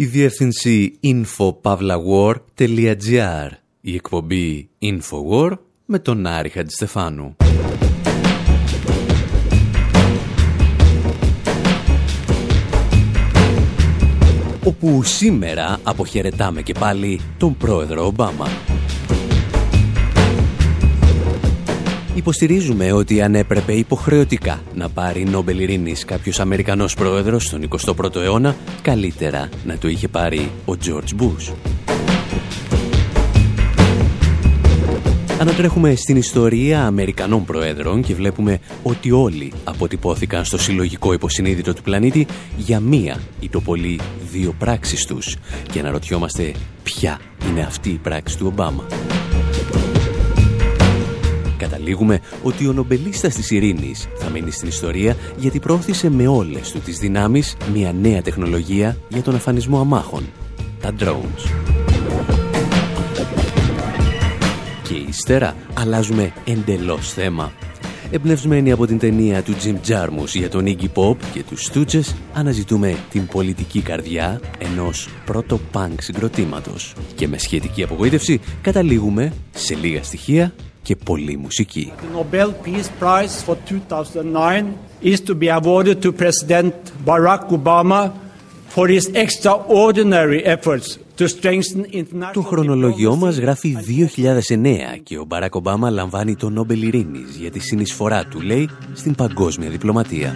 Η διεύθυνση infopavlawar.gr Η εκπομπή Infowar με τον Άρη Χατζηστεφάνου. όπου σήμερα αποχαιρετάμε και πάλι τον πρόεδρο Ομπάμα. Υποστηρίζουμε ότι αν έπρεπε υποχρεωτικά να πάρει Νόμπελ Ειρήνης κάποιος Αμερικανός πρόεδρος στον 21ο αιώνα, καλύτερα να το είχε πάρει ο George Bush. Ανατρέχουμε στην ιστορία Αμερικανών Προέδρων και βλέπουμε ότι όλοι αποτυπώθηκαν στο συλλογικό υποσυνείδητο του πλανήτη για μία ή το πολύ δύο πράξεις τους και αναρωτιόμαστε ποια είναι αυτή η πράξη του Ομπάμα. Καταλήγουμε ότι ο νομπελίστας της ειρήνης θα μείνει στην ιστορία γιατί πρόωθησε με όλες του τις δυνάμεις μια νέα τεχνολογία για τον αφανισμό αμάχων, τα drones. Και ύστερα αλλάζουμε εντελώς θέμα. Εμπνευσμένοι από την ταινία του Jim Jarmus για τον Iggy Pop και τους Stooges, αναζητούμε την πολιτική καρδιά ενός πρώτο punk συγκροτήματος. Και με σχετική απογοήτευση καταλήγουμε σε λίγα στοιχεία και πολλή μουσική. The Nobel Peace Prize for 2009 is to be awarded to President Barack Obama for his extraordinary efforts το χρονολογιό μας γράφει 2009 και ο Μπαράκ Ομπάμα λαμβάνει το Νόμπελ Ειρήνης για τη συνεισφορά του, λέει, στην παγκόσμια διπλωματία.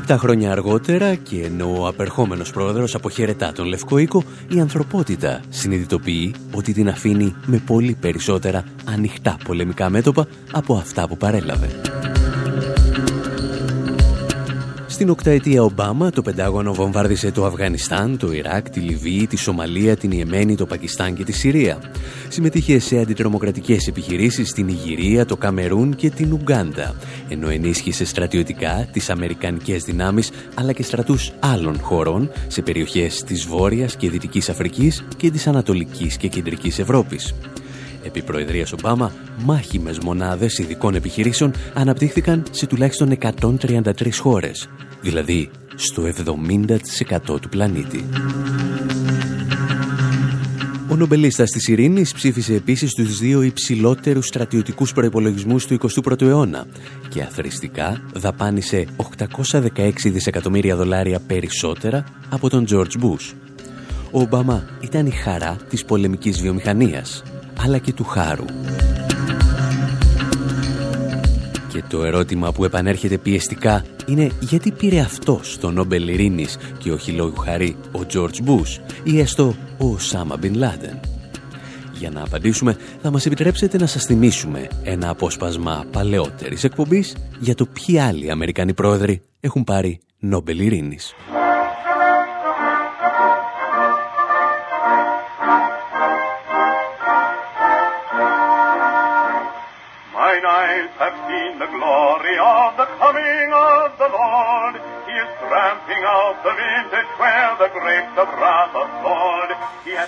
Επτά χρόνια αργότερα και ενώ ο απερχόμενος πρόεδρος αποχαιρετά τον Λευκό Οίκο, η ανθρωπότητα συνειδητοποιεί ότι την αφήνει με πολύ περισσότερα ανοιχτά πολεμικά μέτωπα από αυτά που παρέλαβε. Στην οκταετία Ομπάμα, το Πεντάγωνο βομβάρδισε το Αφγανιστάν, το Ιράκ, τη Λιβύη, τη Σομαλία, την Ιεμένη, το Πακιστάν και τη Συρία. Συμμετείχε σε αντιτρομοκρατικές επιχειρήσεις στην Ιγυρία, το Καμερούν και την Ουγκάντα, ενώ ενίσχυσε στρατιωτικά τις Αμερικανικές δυνάμεις αλλά και στρατούς άλλων χωρών σε περιοχές της Βόρειας και Δυτικής Αφρικής και της Ανατολικής και Κεντρικής Ευρώπης. Επί Προεδρίας Ομπάμα, μάχημες μονάδες ειδικών επιχειρήσεων αναπτύχθηκαν σε τουλάχιστον 133 χώρες, δηλαδή στο 70% του πλανήτη. Ο νομπελίστας της Ειρήνης ψήφισε επίσης τους δύο υψηλότερους στρατιωτικούς προϋπολογισμούς του 21ου αιώνα και αθρηστικά δαπάνησε 816 δισεκατομμύρια δολάρια περισσότερα από τον George Bush. Ο Ομπάμα ήταν η χαρά της πολεμικής βιομηχανίας, αλλά και του χάρου. Και το ερώτημα που επανέρχεται πιεστικά είναι γιατί πήρε αυτό το Νόμπελ Ειρήνης και όχι λόγου χαρή ο Τζορτζ Μπούς ή έστω ο Σάμα Μπιν Λάντεν. Για να απαντήσουμε θα μας επιτρέψετε να σας θυμίσουμε ένα απόσπασμα παλαιότερης εκπομπής για το ποιοι άλλοι Αμερικανοί πρόεδροι έχουν πάρει Νόμπελ Ειρήνης.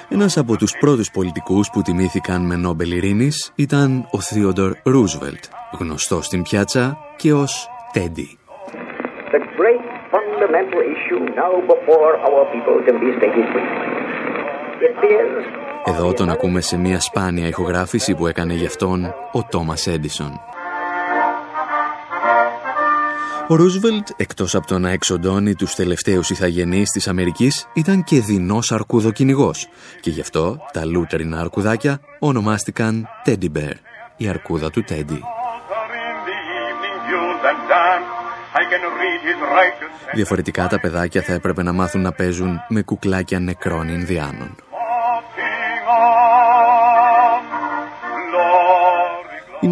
Ένας από τους πρώτους πολιτικούς που τιμήθηκαν με Νόμπελ Ειρήνης ήταν ο Θείοντορ Ρούσβελτ, γνωστός στην πιάτσα και ως Τέντι. Εδώ τον ακούμε σε μια σπάνια ηχογράφηση που έκανε γι' αυτόν ο Τόμας Έντισον. Ο Ρούσβελτ, εκτός από το να εξοντώνει τους τελευταίους ηθαγενείς της Αμερικής, ήταν και δεινός αρκούδοκυνηγός και γι' αυτό τα λούτερινα αρκουδάκια ονομάστηκαν Teddy Bear, η αρκούδα του Τέντι. Διαφορετικά τα παιδάκια θα έπρεπε να μάθουν να παίζουν με κουκλάκια νεκρών Ινδιάνων.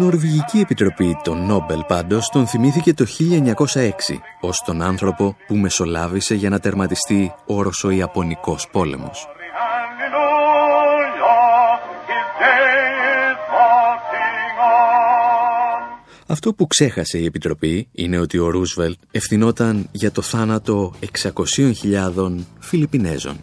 Νορβηγική Επιτροπή των Νόμπελ πάντως τον θυμήθηκε το 1906 ως τον άνθρωπο που μεσολάβησε για να τερματιστεί ο Ρωσο-Ιαπωνικός πόλεμος. Αυτό που ξέχασε η Επιτροπή είναι ότι ο Ρούσβελτ ευθυνόταν για το θάνατο 600.000 Φιλιππινέζων.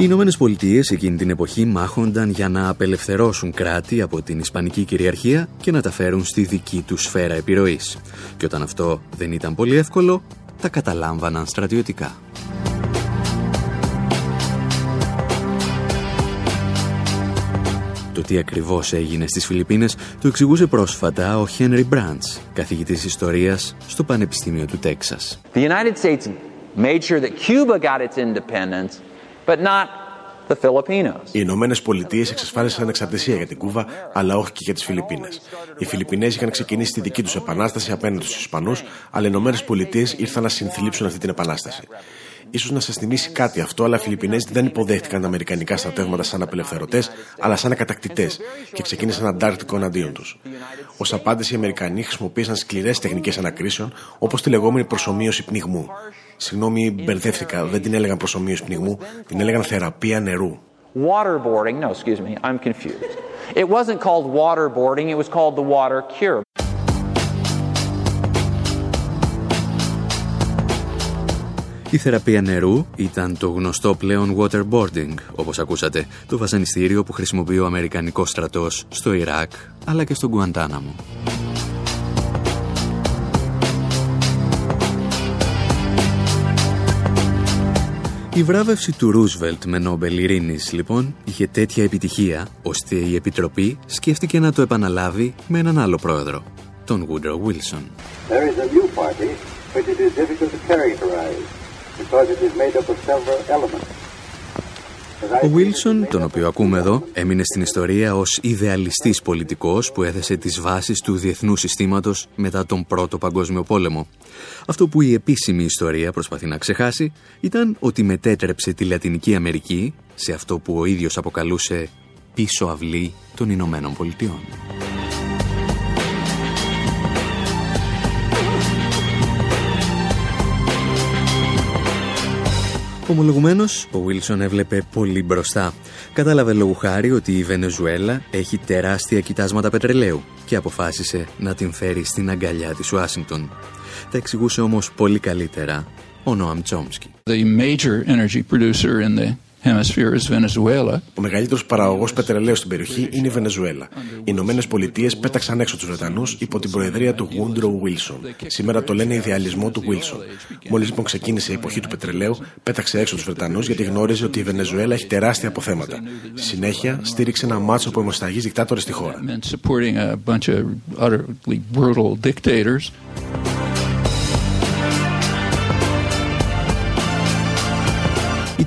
Οι Ηνωμένες Πολιτείες εκείνη την εποχή μάχονταν για να απελευθερώσουν κράτη από την Ισπανική κυριαρχία και να τα φέρουν στη δική τους σφαίρα επιρροής. Και όταν αυτό δεν ήταν πολύ εύκολο, τα καταλάμβαναν στρατιωτικά. Το τι ακριβώς έγινε στις Φιλιππίνες το εξηγούσε πρόσφατα ο Χένρι Μπραντς, καθηγητής ιστορίας στο Πανεπιστήμιο του Τέξας. The United States made sure that Cuba got its independence, but not the Filipinos. Οι Ηνωμένες Πολιτείες εξασφάλισαν ανεξαρτησία για την Κούβα, αλλά όχι και για τις Φιλιππίνες. Οι Φιλιππινέζοι είχαν ξεκινήσει τη δική τους επανάσταση απέναντι στους Ισπανούς, αλλά οι Ηνωμένες Πολιτείες ήρθαν να συνθλίψουν αυτή την επανάσταση σω να σας θυμίσει κάτι αυτό, αλλά οι Φιλιππινέζοι δεν υποδέχτηκαν τα Αμερικανικά στρατεύματα σαν απελευθερωτές, αλλά σαν κατακτητές και ξεκίνησαν αντάρτικο εναντίον τους. Ω απάντηση, οι Αμερικανοί χρησιμοποίησαν σκληρές τεχνικές ανακρίσεων, όπως τη λεγόμενη προσωμείωση πνιγμού. Συγγνώμη, μπερδεύτηκα, δεν την έλεγαν προσωμείωση πνιγμού, την έλεγαν θεραπεία νερού. Waterboarding, no, excuse me, I'm confused. It wasn't called waterboarding, it was called the water cure. Η θεραπεία νερού ήταν το γνωστό πλέον waterboarding, όπως ακούσατε, το βασανιστήριο που χρησιμοποιεί ο Αμερικανικός στρατός στο Ιράκ, αλλά και στο Γκουαντάναμο. Η βράβευση του Ρούσβελτ με Νόμπελ Ειρήνης, λοιπόν, είχε τέτοια επιτυχία, ώστε η Επιτροπή σκέφτηκε να το επαναλάβει με έναν άλλο πρόεδρο, τον Woodrow Wilson. Ο Βίλσον, τον οποίο ακούμε εδώ, έμεινε στην ιστορία ως ιδεαλιστής πολιτικός που έθεσε τις βάσεις του διεθνού συστήματος μετά τον Πρώτο Παγκόσμιο Πόλεμο. Αυτό που η επίσημη ιστορία προσπαθεί να ξεχάσει ήταν ότι μετέτρεψε τη Λατινική Αμερική σε αυτό που ο ίδιος αποκαλούσε πίσω αυλή των Ηνωμένων Πολιτειών. Ομολογουμένω, ο Βίλσον έβλεπε πολύ μπροστά. Κατάλαβε λόγου χάρη ότι η Βενεζουέλα έχει τεράστια κοιτάσματα πετρελαίου και αποφάσισε να την φέρει στην αγκαλιά της Ουάσιγκτον. Τα εξηγούσε όμως πολύ καλύτερα ο Νόαμ Τσόμσκι. Ο μεγαλύτερος παραγωγός πετρελαίου στην περιοχή είναι η Βενεζουέλα. Οι Ηνωμένες Πολιτείες πέταξαν έξω τους Βρετανούς υπό την προεδρία του Woodrow Wilson. Σήμερα το λένε ιδεαλισμό του Wilson. Μόλις λοιπόν ξεκίνησε η εποχή του πετρελαίου, πέταξε έξω τους Βρετανούς γιατί γνώριζε ότι η Βενεζουέλα έχει τεράστια αποθέματα. Στη συνέχεια στήριξε ένα μάτσο από αιμοσταγείς δικτάτορες στη χώρα.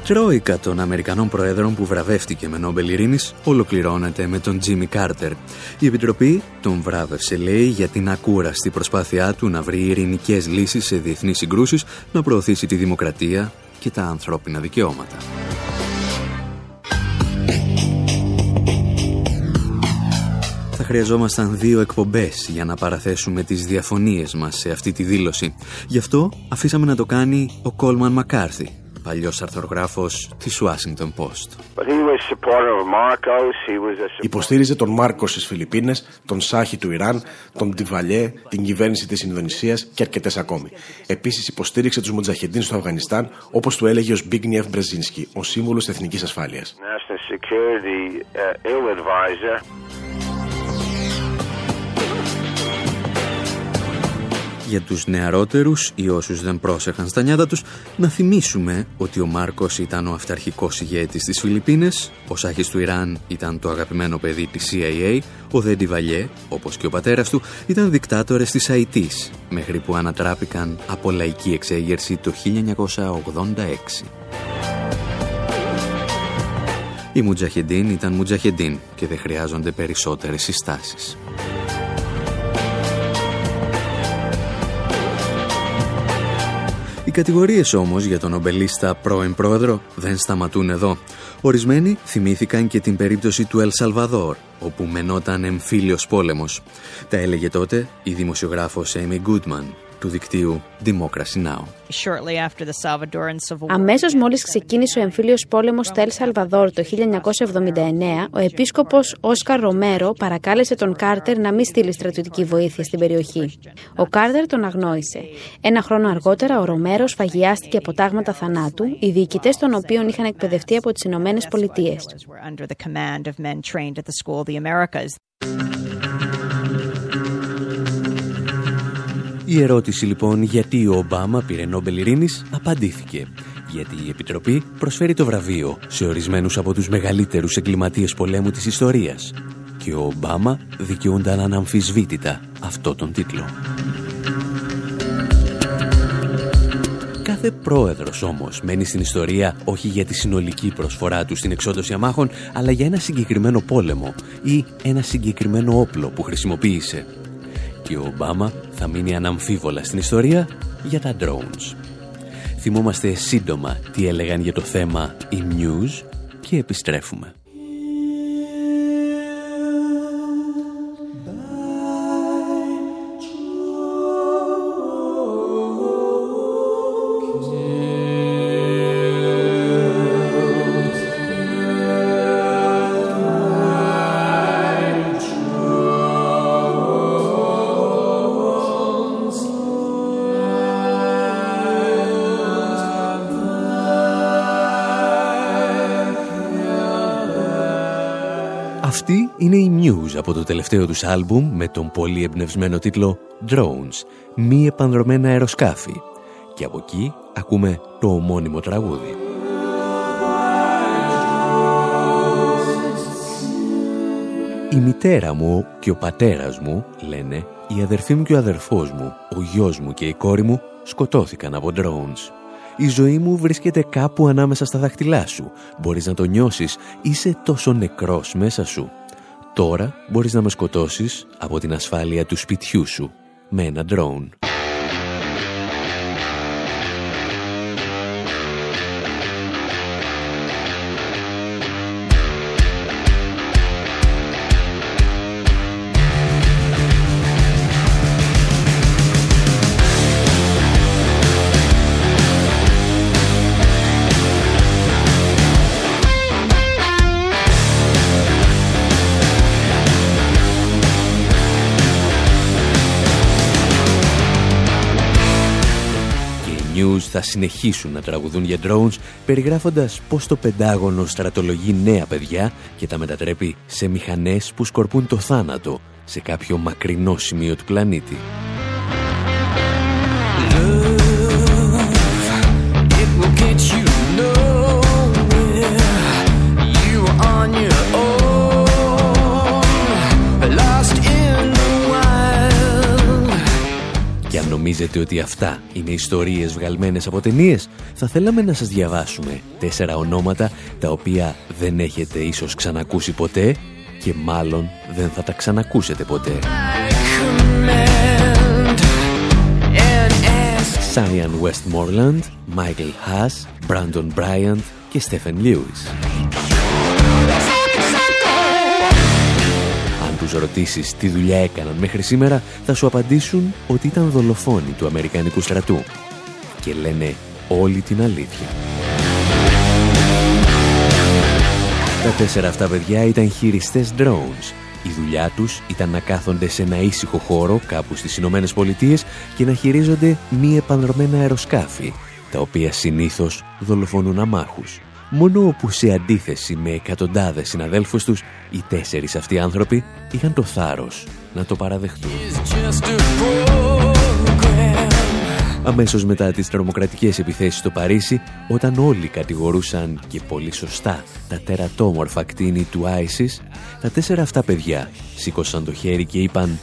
Τρόικα των Αμερικανών Προέδρων που βραβεύτηκε με Νόμπελ Ειρήνης ολοκληρώνεται με τον Τζίμι Κάρτερ. Η Επιτροπή τον βράβευσε, λέει, για την ακούραστη προσπάθειά του να βρει ειρηνικές λύσεις σε διεθνείς συγκρούσεις, να προωθήσει τη δημοκρατία και τα ανθρώπινα δικαιώματα. Θα χρειαζόμασταν δύο εκπομπές για να παραθέσουμε τις διαφωνίες μας σε αυτή τη δήλωση. Γι' αυτό αφήσαμε να το κάνει ο Κόλμαν Μακάρθι, παλιός αρθρογράφος της Washington Post. Υποστήριζε τον Μάρκο στις Φιλιππίνες, τον Σάχη του Ιράν, τον Τιβαλιέ, την κυβέρνηση της Ινδονησίας και αρκετές ακόμη. Επίσης υποστήριξε τους Μουτζαχεντίν στο Αφγανιστάν, όπως του έλεγε ο Σμπίγνιεφ Μπρεζίνσκι, ο σύμβολος Εθνικής Ασφάλειας. Για τους νεαρότερους ή όσους δεν πρόσεχαν στα νιάτα τους να θυμίσουμε ότι ο Μάρκος ήταν ο αυταρχικός ηγέτης της Φιλιππίνες, ο Σάχης του Ιράν ήταν το αγαπημένο παιδί της CIA, ο Δέντι Βαλιέ, όπως και ο πατέρας του, ήταν δικτάτορες της Αϊτής, μέχρι που ανατράπηκαν από λαϊκή εξέγερση το 1986. Οι Μουτζαχεντίν ήταν Μουτζαχεντίν και δεν χρειάζονται περισσότερες συστάσεις. Κατηγορίες όμως για τον νομπελίστα πρώην πρόεδρο δεν σταματούν εδώ. Ορισμένοι θυμήθηκαν και την περίπτωση του Ελ Σαλβαδόρ, όπου μενόταν εμφύλιος πόλεμος. Τα έλεγε τότε η δημοσιογράφος Amy Goodman, του δικτύου Democracy Now! Αμέσως μόλις ξεκίνησε ο εμφύλιος πόλεμος στα Ελ Σαλβαδόρ το 1979, ο επίσκοπος Όσκαρ Ρομέρο παρακάλεσε τον Κάρτερ να μην στείλει στρατιωτική βοήθεια στην περιοχή. Ο Κάρτερ τον αγνόησε. Ένα χρόνο αργότερα, ο Ρομέρο σφαγιάστηκε από τάγματα θανάτου, οι διοικητές των οποίων είχαν εκπαιδευτεί από τις Ηνωμένες Πολιτείες. Η ερώτηση λοιπόν γιατί ο Ομπάμα πήρε Νόμπελ Ειρήνης απαντήθηκε. Γιατί η Επιτροπή προσφέρει το βραβείο σε ορισμένους από τους μεγαλύτερους εγκληματίες πολέμου της ιστορίας. Και ο Ομπάμα δικαιούνταν αναμφισβήτητα αυτό τον τίτλο. Κάθε πρόεδρος όμως μένει στην ιστορία όχι για τη συνολική προσφορά του στην εξόντωση αμάχων, αλλά για ένα συγκεκριμένο πόλεμο ή ένα συγκεκριμένο όπλο που χρησιμοποίησε και ο Ομπάμα θα μείνει αναμφίβολα στην ιστορία για τα drones. Θυμόμαστε σύντομα τι έλεγαν για το θέμα οι News και επιστρέφουμε. Από το τελευταίο τους άλμπουμ με τον πολύ εμπνευσμένο τίτλο Drones, μη επανδρομένα αεροσκάφη. Και από εκεί ακούμε το ομώνυμο τραγούδι. Η μητέρα μου και ο πατέρας μου, λένε, η αδερφή μου και ο αδερφός μου, ο γιος μου και η κόρη μου σκοτώθηκαν από drones. Η ζωή μου βρίσκεται κάπου ανάμεσα στα δάχτυλά σου. Μπορείς να το νιώσεις. Είσαι τόσο νεκρός μέσα σου. Τώρα μπορείς να με σκοτώσεις από την ασφάλεια του σπιτιού σου με ένα drone. Θα συνεχίσουν να τραγουδούν για drones περιγράφοντας πως το Πεντάγωνο στρατολογεί νέα παιδιά και τα μετατρέπει σε μηχανές που σκορπούν το θάνατο σε κάποιο μακρινό σημείο του πλανήτη. Νομίζετε ότι αυτά είναι ιστορίες βγαλμένες από ταινίες, θα θέλαμε να σας διαβάσουμε τέσσερα ονόματα τα οποία δεν έχετε ίσως ξανακούσει ποτέ και μάλλον δεν θα τα ξανακούσετε ποτέ. Σάιαν Westmoreland, Michael Haas, Brandon Bryant και Stephen Lewis. Τους ρωτήσεις τι δουλειά έκαναν μέχρι σήμερα, θα σου απαντήσουν ότι ήταν δολοφόνοι του Αμερικανικού στρατού. Και λένε όλη την αλήθεια. Τα τέσσερα αυτά παιδιά ήταν χειριστές drones. Η δουλειά τους ήταν να κάθονται σε ένα ήσυχο χώρο κάπου στις Ηνωμένες Πολιτείες και να χειρίζονται μη επανδρομένα αεροσκάφη, τα οποία συνήθως δολοφονούν αμάχους μόνο που σε αντίθεση με εκατοντάδες συναδέλφους τους, οι τέσσερις αυτοί άνθρωποι είχαν το θάρρος να το παραδεχτούν. Αμέσως μετά τις τρομοκρατικές επιθέσεις στο Παρίσι, όταν όλοι κατηγορούσαν και πολύ σωστά τα τερατόμορφα κτίνη του Άισις, τα τέσσερα αυτά παιδιά σήκωσαν το χέρι και είπαν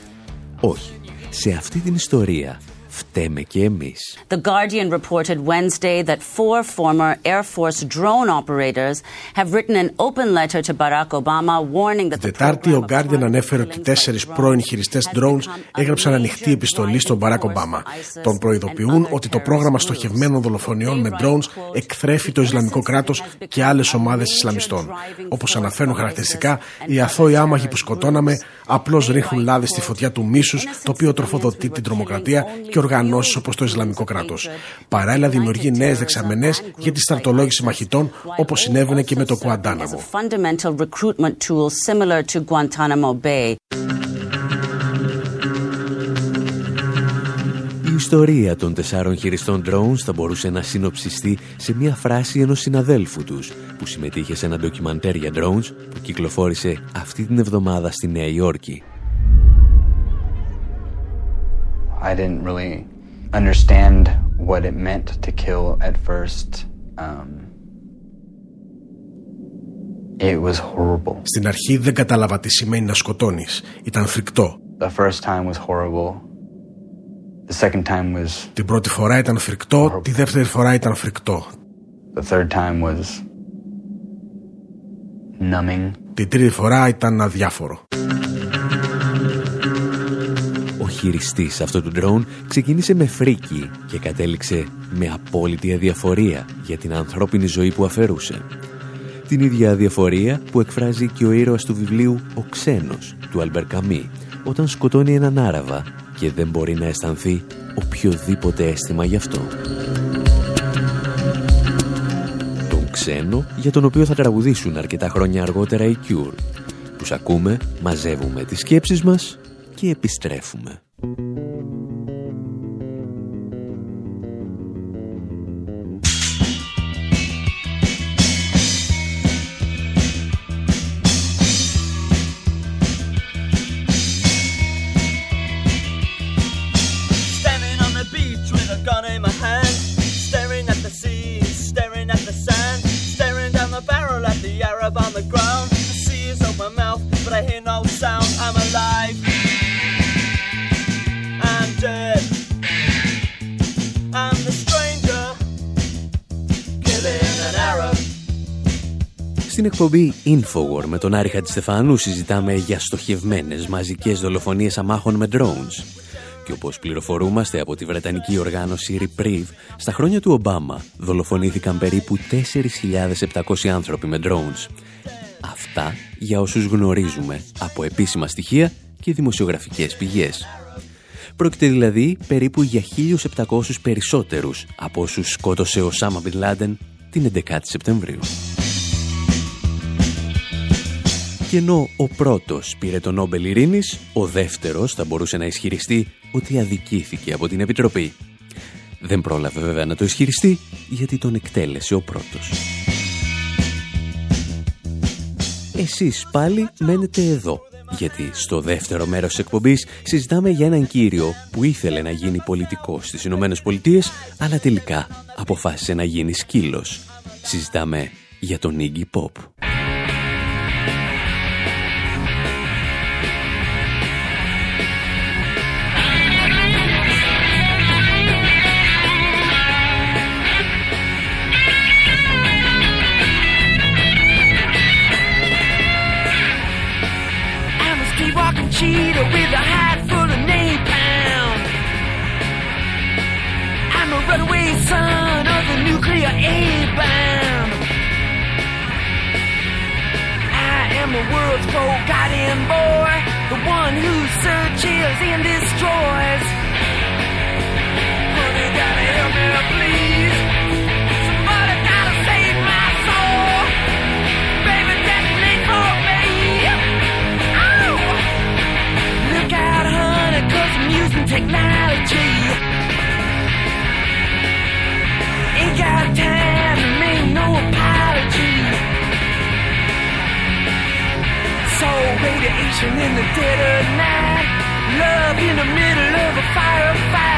«Όχι, σε αυτή την ιστορία φταίμε και εμείς. The Guardian reported Wednesday that four former Air Force drone operators have written an open letter to Barack Obama warning that the Τετάρτη ο Guardian ανέφερε ότι τέσσερις πρώην χειριστές drones έγραψαν ανοιχτή επιστολή στον Barack Obama. Τον προειδοποιούν ότι το πρόγραμμα στοχευμένων δολοφονιών με drones εκθρέφει το Ισλαμικό κράτος και άλλες ομάδες Ισλαμιστών. Όπως αναφέρουν χαρακτηριστικά, οι αθώοι άμαχοι που σκοτώναμε απλώς ρίχνουν λάδι στη φωτιά του μίσους, το οποίο τροφοδοτεί την τρομοκρατία και οργανώσεις όπως το Ισλαμικό κράτος. Παράλληλα, δημιουργεί νέες δεξαμενές για τη στρατολόγηση μαχητών, όπως συνέβαινε και με το Κουαντάναμο. Η ιστορία των τεσσάρων χειριστών drones θα μπορούσε να συνοψιστεί σε μια φράση ενός συναδέλφου τους που συμμετείχε σε ένα ντοκιμαντέρ για drones που κυκλοφόρησε αυτή την εβδομάδα στη Νέα Υόρκη. I didn't really understand what it meant to kill at first. Um, it was horrible. Στην αρχή δεν κατάλαβα τι σημαίνει να σκοτώνεις. Ήταν φρικτό. The first time was horrible. The second time was Την πρώτη φορά ήταν φρικτό, τη δεύτερη φορά ήταν φρικτό. The third time was numbing. Την τρίτη φορά ήταν αδιάφορο. Ο χειριστής αυτού του ντρόουν ξεκίνησε με φρίκι και κατέληξε με απόλυτη αδιαφορία για την ανθρώπινη ζωή που αφαιρούσε. Την ίδια αδιαφορία που εκφράζει και ο ήρωας του βιβλίου «Ο ξένος» του Αλμπερ Καμί, όταν σκοτώνει έναν Άραβα και δεν μπορεί να αισθανθεί οποιοδήποτε αίσθημα γι' αυτό. Τον ξένο για τον οποίο θα τραγουδήσουν αρκετά χρόνια αργότερα οι Cure. Τους ακούμε, μαζεύουμε τις σκέψεις μας και επιστρέφουμε. thank you Στην εκπομπή Infowar με τον Άρη Χατζηστεφάνου συζητάμε για στοχευμένες μαζικές δολοφονίες αμάχων με drones. Και όπως πληροφορούμαστε από τη Βρετανική οργάνωση Reprieve, στα χρόνια του Ομπάμα δολοφονήθηκαν περίπου 4.700 άνθρωποι με drones. Αυτά για όσους γνωρίζουμε από επίσημα στοιχεία και δημοσιογραφικές πηγές. Πρόκειται δηλαδή περίπου για 1.700 περισσότερους από όσους σκότωσε ο Σάμα Μπιν Λάντεν την 11η Σεπτεμβρίου. Και ενώ ο πρώτος πήρε τον Νόμπελ Ειρήνης, ο δεύτερος θα μπορούσε να ισχυριστεί ότι αδικήθηκε από την Επιτροπή. Δεν πρόλαβε βέβαια να το ισχυριστεί, γιατί τον εκτέλεσε ο πρώτος. Εσείς πάλι μένετε εδώ, γιατί στο δεύτερο μέρος της εκπομπής συζητάμε για έναν κύριο που ήθελε να γίνει πολιτικός στις Ηνωμένες Πολιτείες, αλλά τελικά αποφάσισε να γίνει σκύλος. Συζητάμε για τον Iggy Pop. Cheetah with a hat full of napalm. I'm a runaway son of the nuclear A-bomb. I am the world's forgotten boy, the one who searches and destroys. Honey, gotta help me, please. Technology. Ain't got time to make no apology. So radiation in the dead of night, love in the middle of a firefight.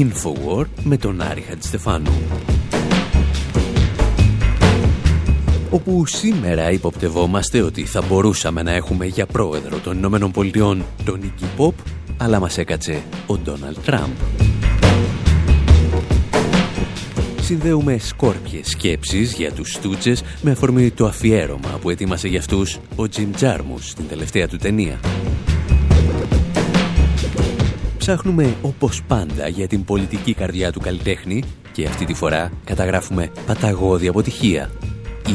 Infowar με τον Άρη Χατζηστεφάνου. Όπου σήμερα υποπτευόμαστε ότι θα μπορούσαμε να έχουμε για πρόεδρο των Ηνωμένων Πολιτειών τον Iggy Pop, αλλά μας έκατσε ο Ντόναλτ Τραμπ. Συνδέουμε σκόρπιες σκέψεις για τους Στούτσες με αφορμή το αφιέρωμα που ετοίμασε για αυτούς ο Τζιμ Τζάρμους στην τελευταία του ταινία ψάχνουμε όπως πάντα για την πολιτική καρδιά του καλλιτέχνη και αυτή τη φορά καταγράφουμε παταγώδη αποτυχία.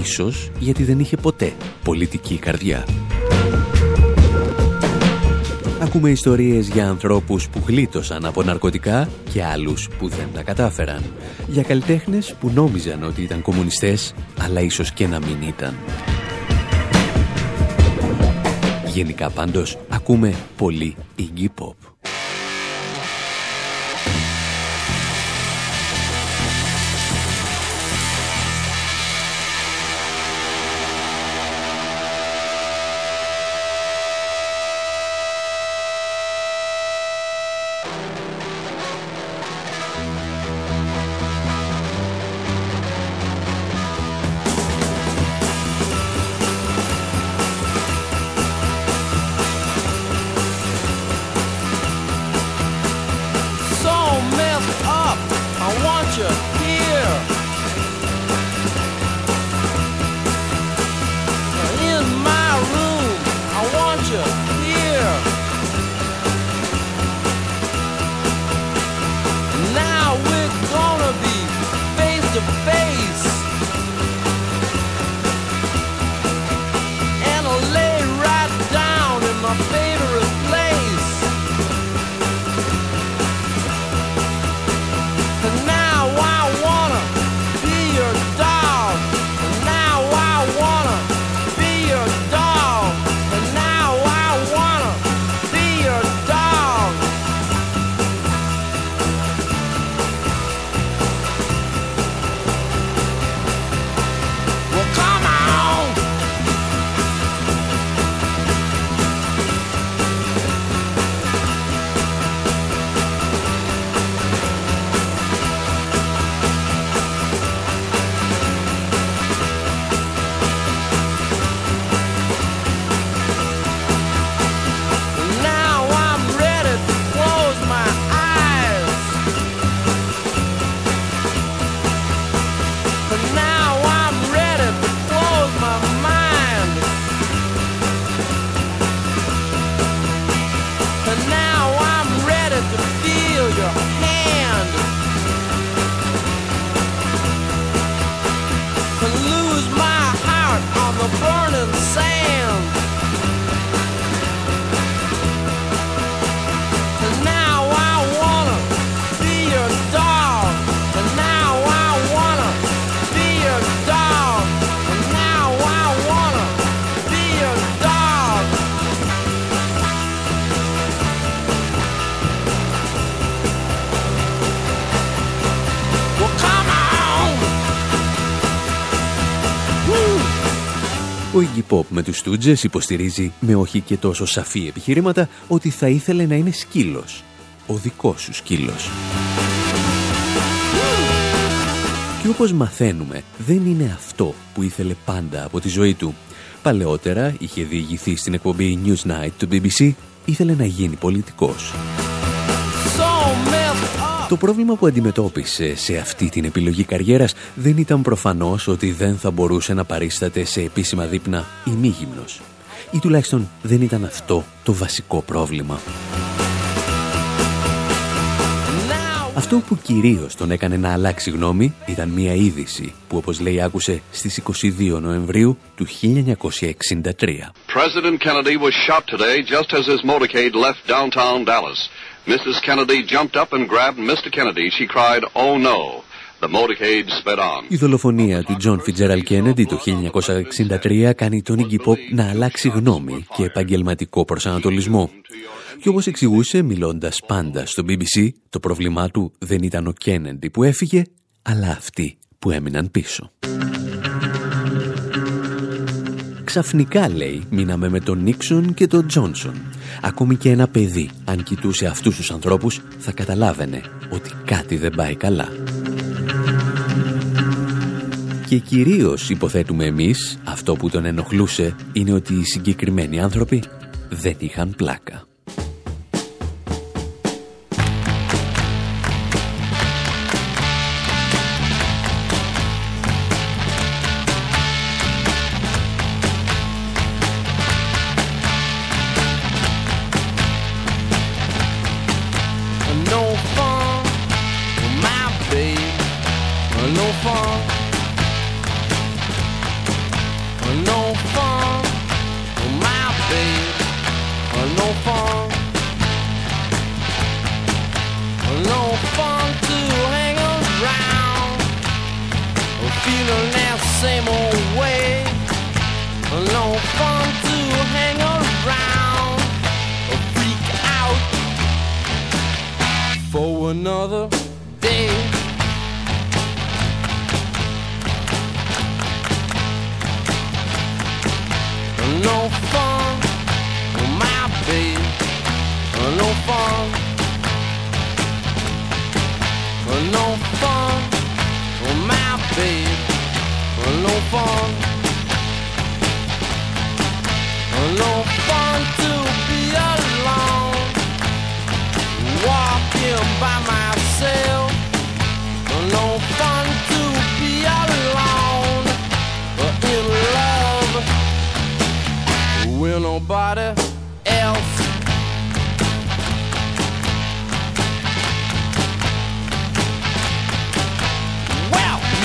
Ίσως γιατί δεν είχε ποτέ πολιτική καρδιά. Ακούμε ιστορίες για ανθρώπους που γλίτωσαν από ναρκωτικά και άλλους που δεν τα κατάφεραν. Για καλλιτέχνες που νόμιζαν ότι ήταν κομμουνιστές, αλλά ίσως και να μην ήταν. Γενικά πάντως ακούμε πολύ Iggy Pop. Pop με τους Stooges υποστηρίζει με όχι και τόσο σαφή επιχειρήματα ότι θα ήθελε να είναι σκύλος. Ο δικός σου σκύλος. Και όπως μαθαίνουμε, δεν είναι αυτό που ήθελε πάντα από τη ζωή του. Παλαιότερα είχε διηγηθεί στην εκπομπή Newsnight του BBC, ήθελε να γίνει πολιτικός. Το πρόβλημα που αντιμετώπισε σε αυτή την επιλογή καριέρας δεν ήταν προφανώς ότι δεν θα μπορούσε να παρίσταται σε επίσημα δείπνα ημίγυμνος. Ή τουλάχιστον δεν ήταν αυτό το βασικό πρόβλημα. Αυτό που κυρίως τον έκανε να αλλάξει γνώμη ήταν μια είδηση που όπως λέει άκουσε στις 22 Νοεμβρίου του 1963. President Kennedy was shot today just as his motorcade left downtown Dallas. Mrs. Kennedy jumped up and grabbed Mr. Kennedy. She cried, "Oh no." The motorcade sped on. Η δολοφονία του Τζον Φιτζέραλ Κέννεντι το 1963 κάνει τον Iggy Pop να αλλάξει γνώμη και επαγγελματικό προσανατολισμό. Και όπως εξηγούσε μιλώντας πάντα στο BBC, το πρόβλημά του δεν ήταν ο Κέννεντι που έφυγε, αλλά αυτοί που έμειναν πίσω. Ξαφνικά, λέει, μείναμε με τον Νίξον και τον Τζόνσον. Ακόμη και ένα παιδί, αν κοιτούσε αυτούς τους ανθρώπους, θα καταλάβαινε ότι κάτι δεν πάει καλά. Και κυρίως υποθέτουμε εμείς, αυτό που τον ενοχλούσε είναι ότι οι συγκεκριμένοι άνθρωποι δεν είχαν πλάκα.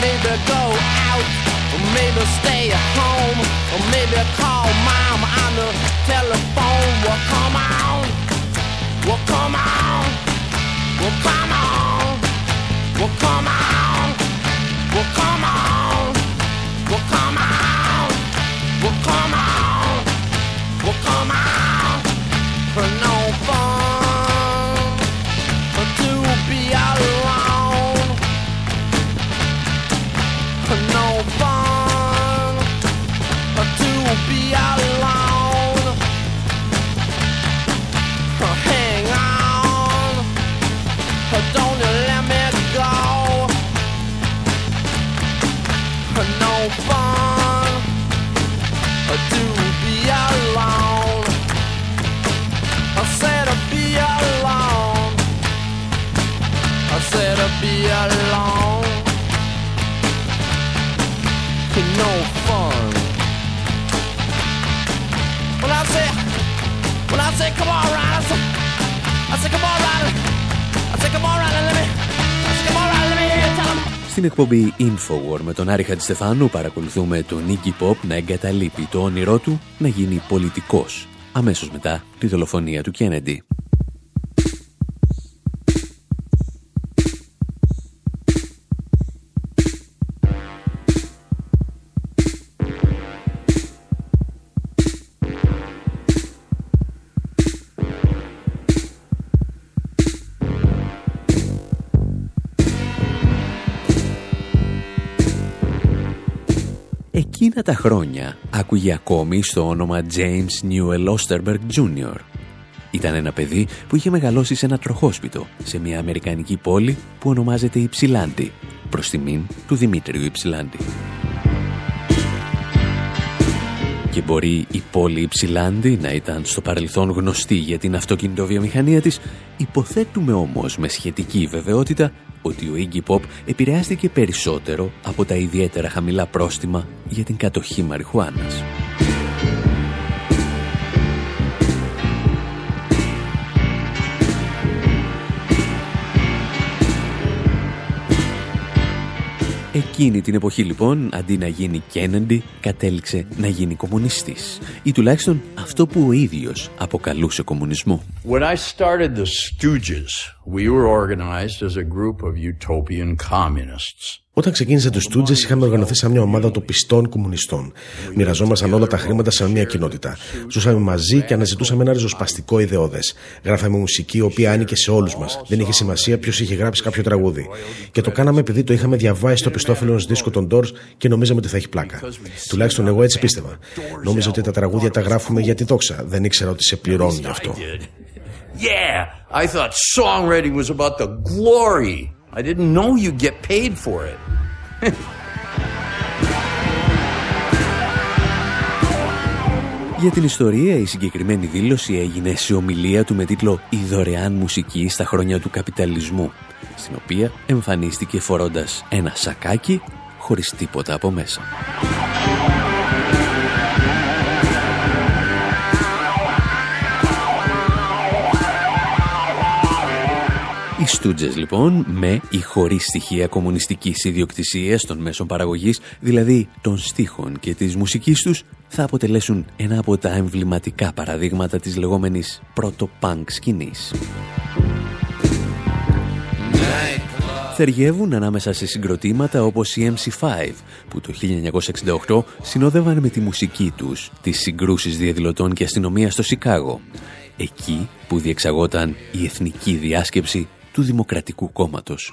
maybe go out, or maybe stay at home, or maybe call mom on the telephone. Well, come on, well, come on, well, come on, well, come on, well, come on, well, come on, well, come on, well, come on. Well, come on. Στην εκπομπή Infowar με τον Άρη Χατζηστεφάνου παρακολουθούμε τον Iggy Pop να εγκαταλείπει το όνειρό του να γίνει πολιτικός αμέσως μετά τη δολοφονία του Κέννεντι. Τα χρόνια άκουγε ακόμη στο όνομα James Newell Osterberg Jr. Ήταν ένα παιδί που είχε μεγαλώσει σε ένα τροχόσπιτο σε μια αμερικανική πόλη που ονομάζεται Υψηλάντη προς τιμήν του Δημήτριου Υψηλάντη. Και μπορεί η πόλη Υψηλάντη να ήταν στο παρελθόν γνωστή για την αυτοκινητοβιομηχανία της, υποθέτουμε όμως με σχετική βεβαιότητα ότι ο Iggy Pop επηρεάστηκε περισσότερο από τα ιδιαίτερα χαμηλά πρόστιμα για την κατοχή μαριχουάνας. Εκείνη την εποχή λοιπόν, αντί να γίνει Κέννεντι, κατέληξε να γίνει κομμουνιστής. Ή τουλάχιστον αυτό που ο ίδιος αποκαλούσε κομμουνισμό. When I started the Stooges, we were organized as a group of utopian communists. Όταν ξεκίνησε τους Στούτζε, είχαμε οργανωθεί σαν μια ομάδα των πιστών κομμουνιστών. Μοιραζόμασταν όλα τα χρήματα σε μια κοινότητα. Ζούσαμε μαζί και αναζητούσαμε ένα ριζοσπαστικό ιδεώδες. Γράφαμε μουσική η οποία άνοιγε σε όλους μας. Δεν είχε σημασία ποιος είχε γράψει κάποιο τραγούδι. Και το κάναμε επειδή το είχαμε διαβάσει στο πιστόφυλλο ενός δίσκου των Doors και νομίζαμε ότι θα έχει πλάκα. Τουλάχιστον εγώ έτσι πίστευα. Νόμιζα ότι τα τραγούδια τα γράφουμε για τη δόξα. Δεν ήξερα ότι σε πληρώνουν γι' αυτό. Yeah, I thought songwriting was about the glory. I didn't know you get paid for it. Για την ιστορία, η συγκεκριμένη δήλωση έγινε σε ομιλία του με τίτλο «Η δωρεάν μουσική στα χρόνια του καπιταλισμού», στην οποία εμφανίστηκε φορώντας ένα σακάκι χωρίς τίποτα από μέσα. Οι Στούτζες λοιπόν με ή χωρίς στοιχεία κομμουνιστικής ιδιοκτησίας των μέσων παραγωγής, δηλαδή των στίχων και της μουσικής τους, θα αποτελέσουν ένα από τα εμβληματικά παραδείγματα της λεγόμενης πρώτο-πανκ σκηνής. Θεργεύουν ανάμεσα σε συγκροτήματα όπως η MC5 που το 1968 συνόδευαν με τη μουσική τους τις συγκρούσεις διαδηλωτών και αστυνομίας στο Σικάγο. Εκεί που διεξαγόταν η εθνική διάσκεψη του Δημοκρατικού Κόμματος.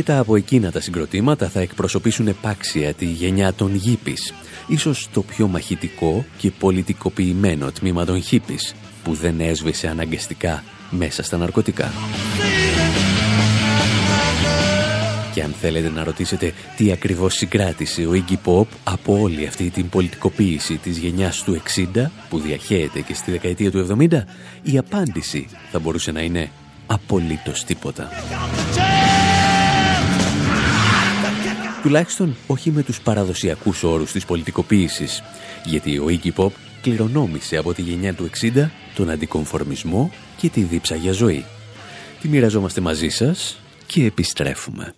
Αρκετά από εκείνα τα συγκροτήματα θα εκπροσωπήσουν επάξια τη γενιά των γήπης, ίσως το πιο μαχητικό και πολιτικοποιημένο τμήμα των χίπης, που δεν έσβησε αναγκαστικά μέσα στα ναρκωτικά. Και αν θέλετε να ρωτήσετε τι ακριβώς συγκράτησε ο Iggy Pop από όλη αυτή την πολιτικοποίηση της γενιάς του 60 που διαχέεται και στη δεκαετία του 70, η απάντηση θα μπορούσε να είναι απολύτως τίποτα. Τουλάχιστον όχι με τους παραδοσιακούς όρους της πολιτικοποίησης, γιατί ο Iggy Pop κληρονόμησε από τη γενιά του 60 τον αντικομφορμισμό και τη δίψα για ζωή. Τη μοιραζόμαστε μαζί σας και επιστρέφουμε.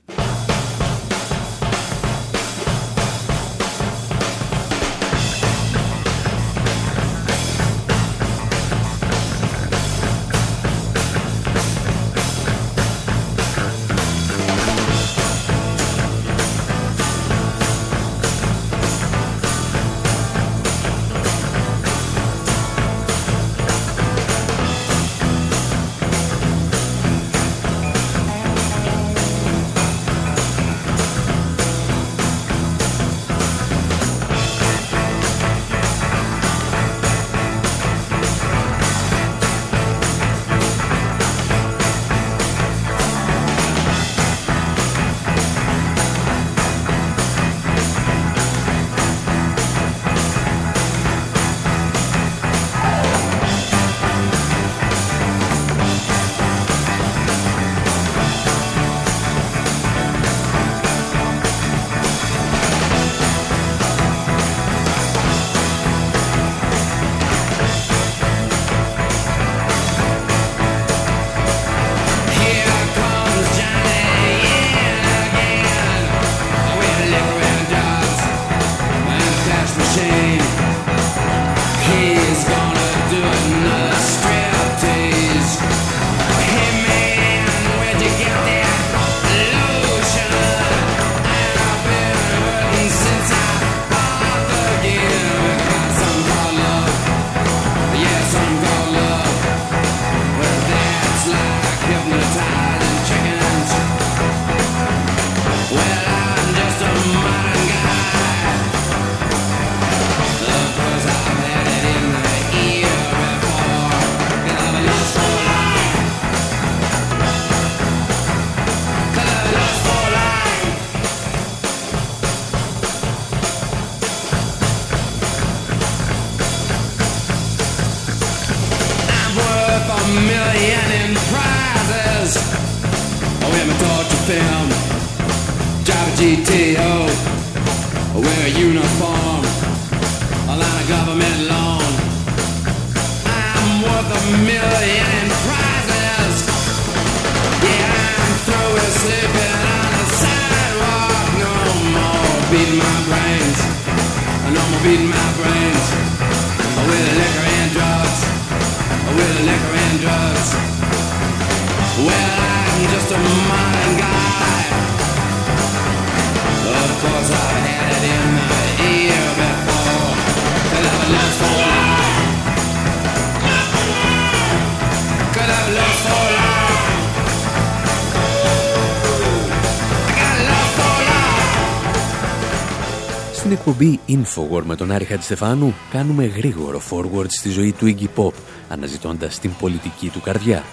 Στην εκπομπή Infowar με τον Άρη Χατζηστεφάνου κάνουμε γρήγορο forward στη ζωή του Iggy Pop, αναζητώντας την πολιτική του καρδιά.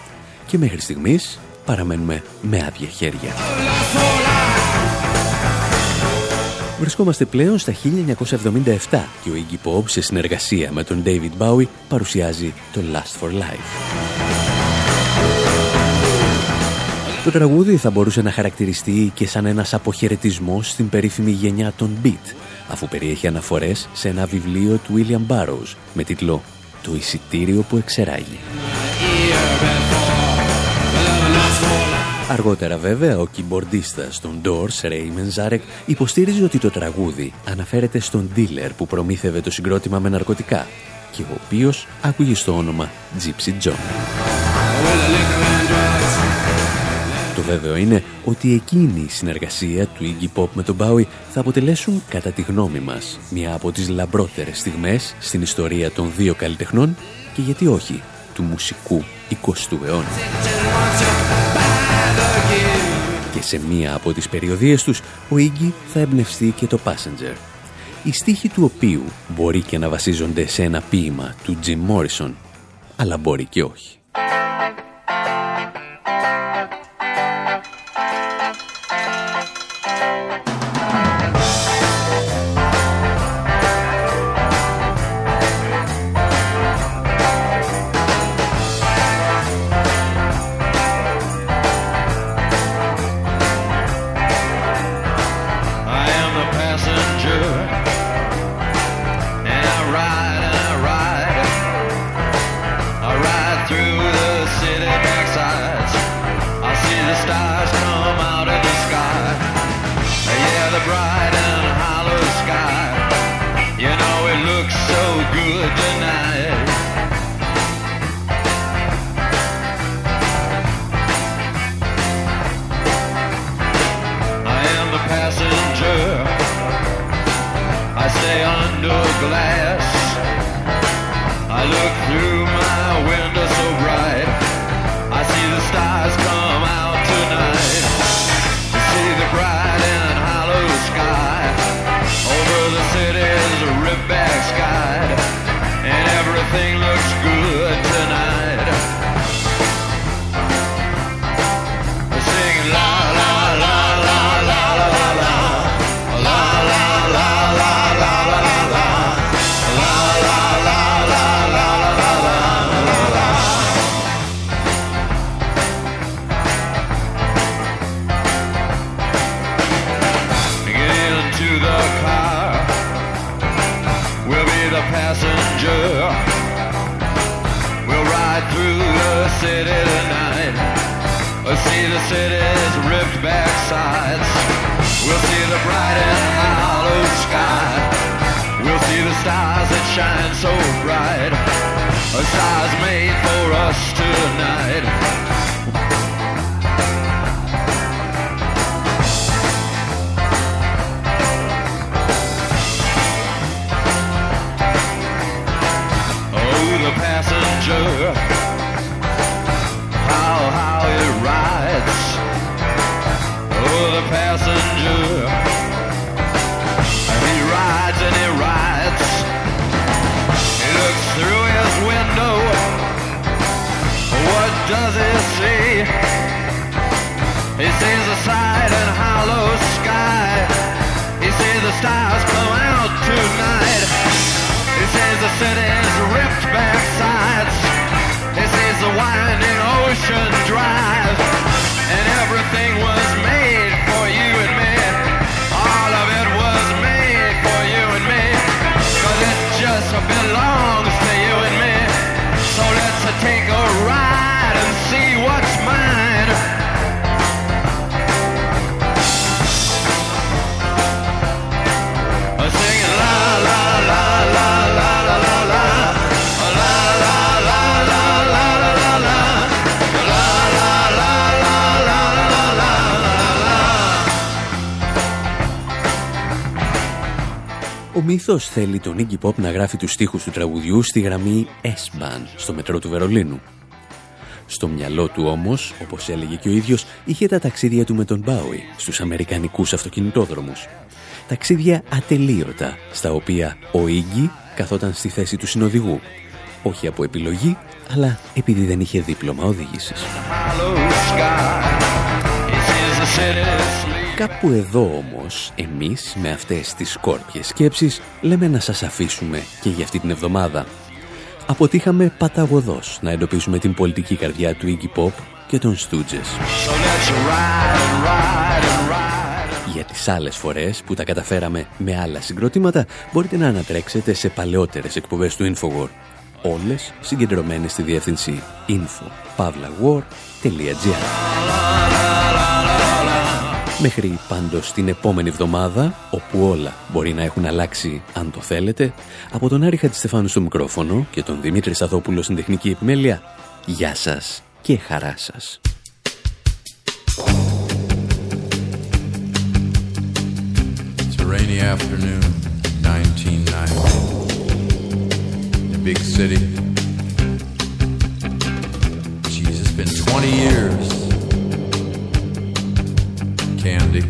Και μέχρι στιγμής παραμένουμε με άδεια χέρια. Βρισκόμαστε πλέον στα 1977 και ο Iggy Pop σε συνεργασία με τον David Bowie παρουσιάζει το Last for Life. Το τραγούδι θα μπορούσε να χαρακτηριστεί και σαν ένας αποχαιρετισμός στην περίφημη γενιά των Beat, αφού περιέχει αναφορές σε ένα βιβλίο του William Burroughs με τίτλο «Το εισιτήριο που εξεράγει». Αργότερα βέβαια ο κυμπορντίστας των Doors, Ray Manzarek, υποστήριζε ότι το τραγούδι αναφέρεται στον dealer που προμήθευε το συγκρότημα με ναρκωτικά και ο οποίος άκουγε στο όνομα Gypsy John. Το βέβαιο είναι ότι εκείνη η συνεργασία του Iggy Pop με τον Bowie θα αποτελέσουν κατά τη γνώμη μας μια από τις λαμπρότερες στιγμές στην ιστορία των δύο καλλιτεχνών και γιατί όχι του μουσικού 20ου αιώνα. Και σε μία από τις περιοδίες τους, ο Iggy θα εμπνευστεί και το Passenger. Οι στίχοι του οποίου μπορεί και να βασίζονται σε ένα ποίημα του Jim Morrison, αλλά μπορεί και όχι. Ο μύθος θέλει τον Iggy Pop να γράφει τους στίχους του τραγουδιού στη γραμμή S-Bahn στο μετρό του Βερολίνου. Στο μυαλό του όμως, όπως έλεγε και ο ίδιος, είχε τα ταξίδια του με τον Μπάουι στους αμερικανικούς αυτοκινητόδρομους. Ταξίδια ατελείωτα, στα οποία ο Iggy καθόταν στη θέση του συνοδηγού. Όχι από επιλογή, αλλά επειδή δεν είχε δίπλωμα οδήγησης. Κάπου εδώ όμως, εμείς με αυτές τις σκόρπιες σκέψεις, λέμε να σας αφήσουμε και για αυτή την εβδομάδα. Αποτύχαμε παταγωδός να εντοπίσουμε την πολιτική καρδιά του Iggy Pop και των Stooges. Για τις άλλες φορές που τα καταφέραμε με άλλα συγκροτήματα, μπορείτε να ανατρέξετε σε παλαιότερες εκπομπές του Infowar. Όλες συγκεντρωμένες στη διεύθυνση info.pavlawar.gr Μέχρι πάντως την επόμενη εβδομάδα, όπου όλα μπορεί να έχουν αλλάξει αν το θέλετε, από τον Άρη Χατζηστεφάνου στο μικρόφωνο και τον Δημήτρη Σαδόπουλο στην τεχνική επιμέλεια, γεια σας και χαρά σας. It's a rainy afternoon, 1990. A big city. Jeez, it's been 20 years. Candy.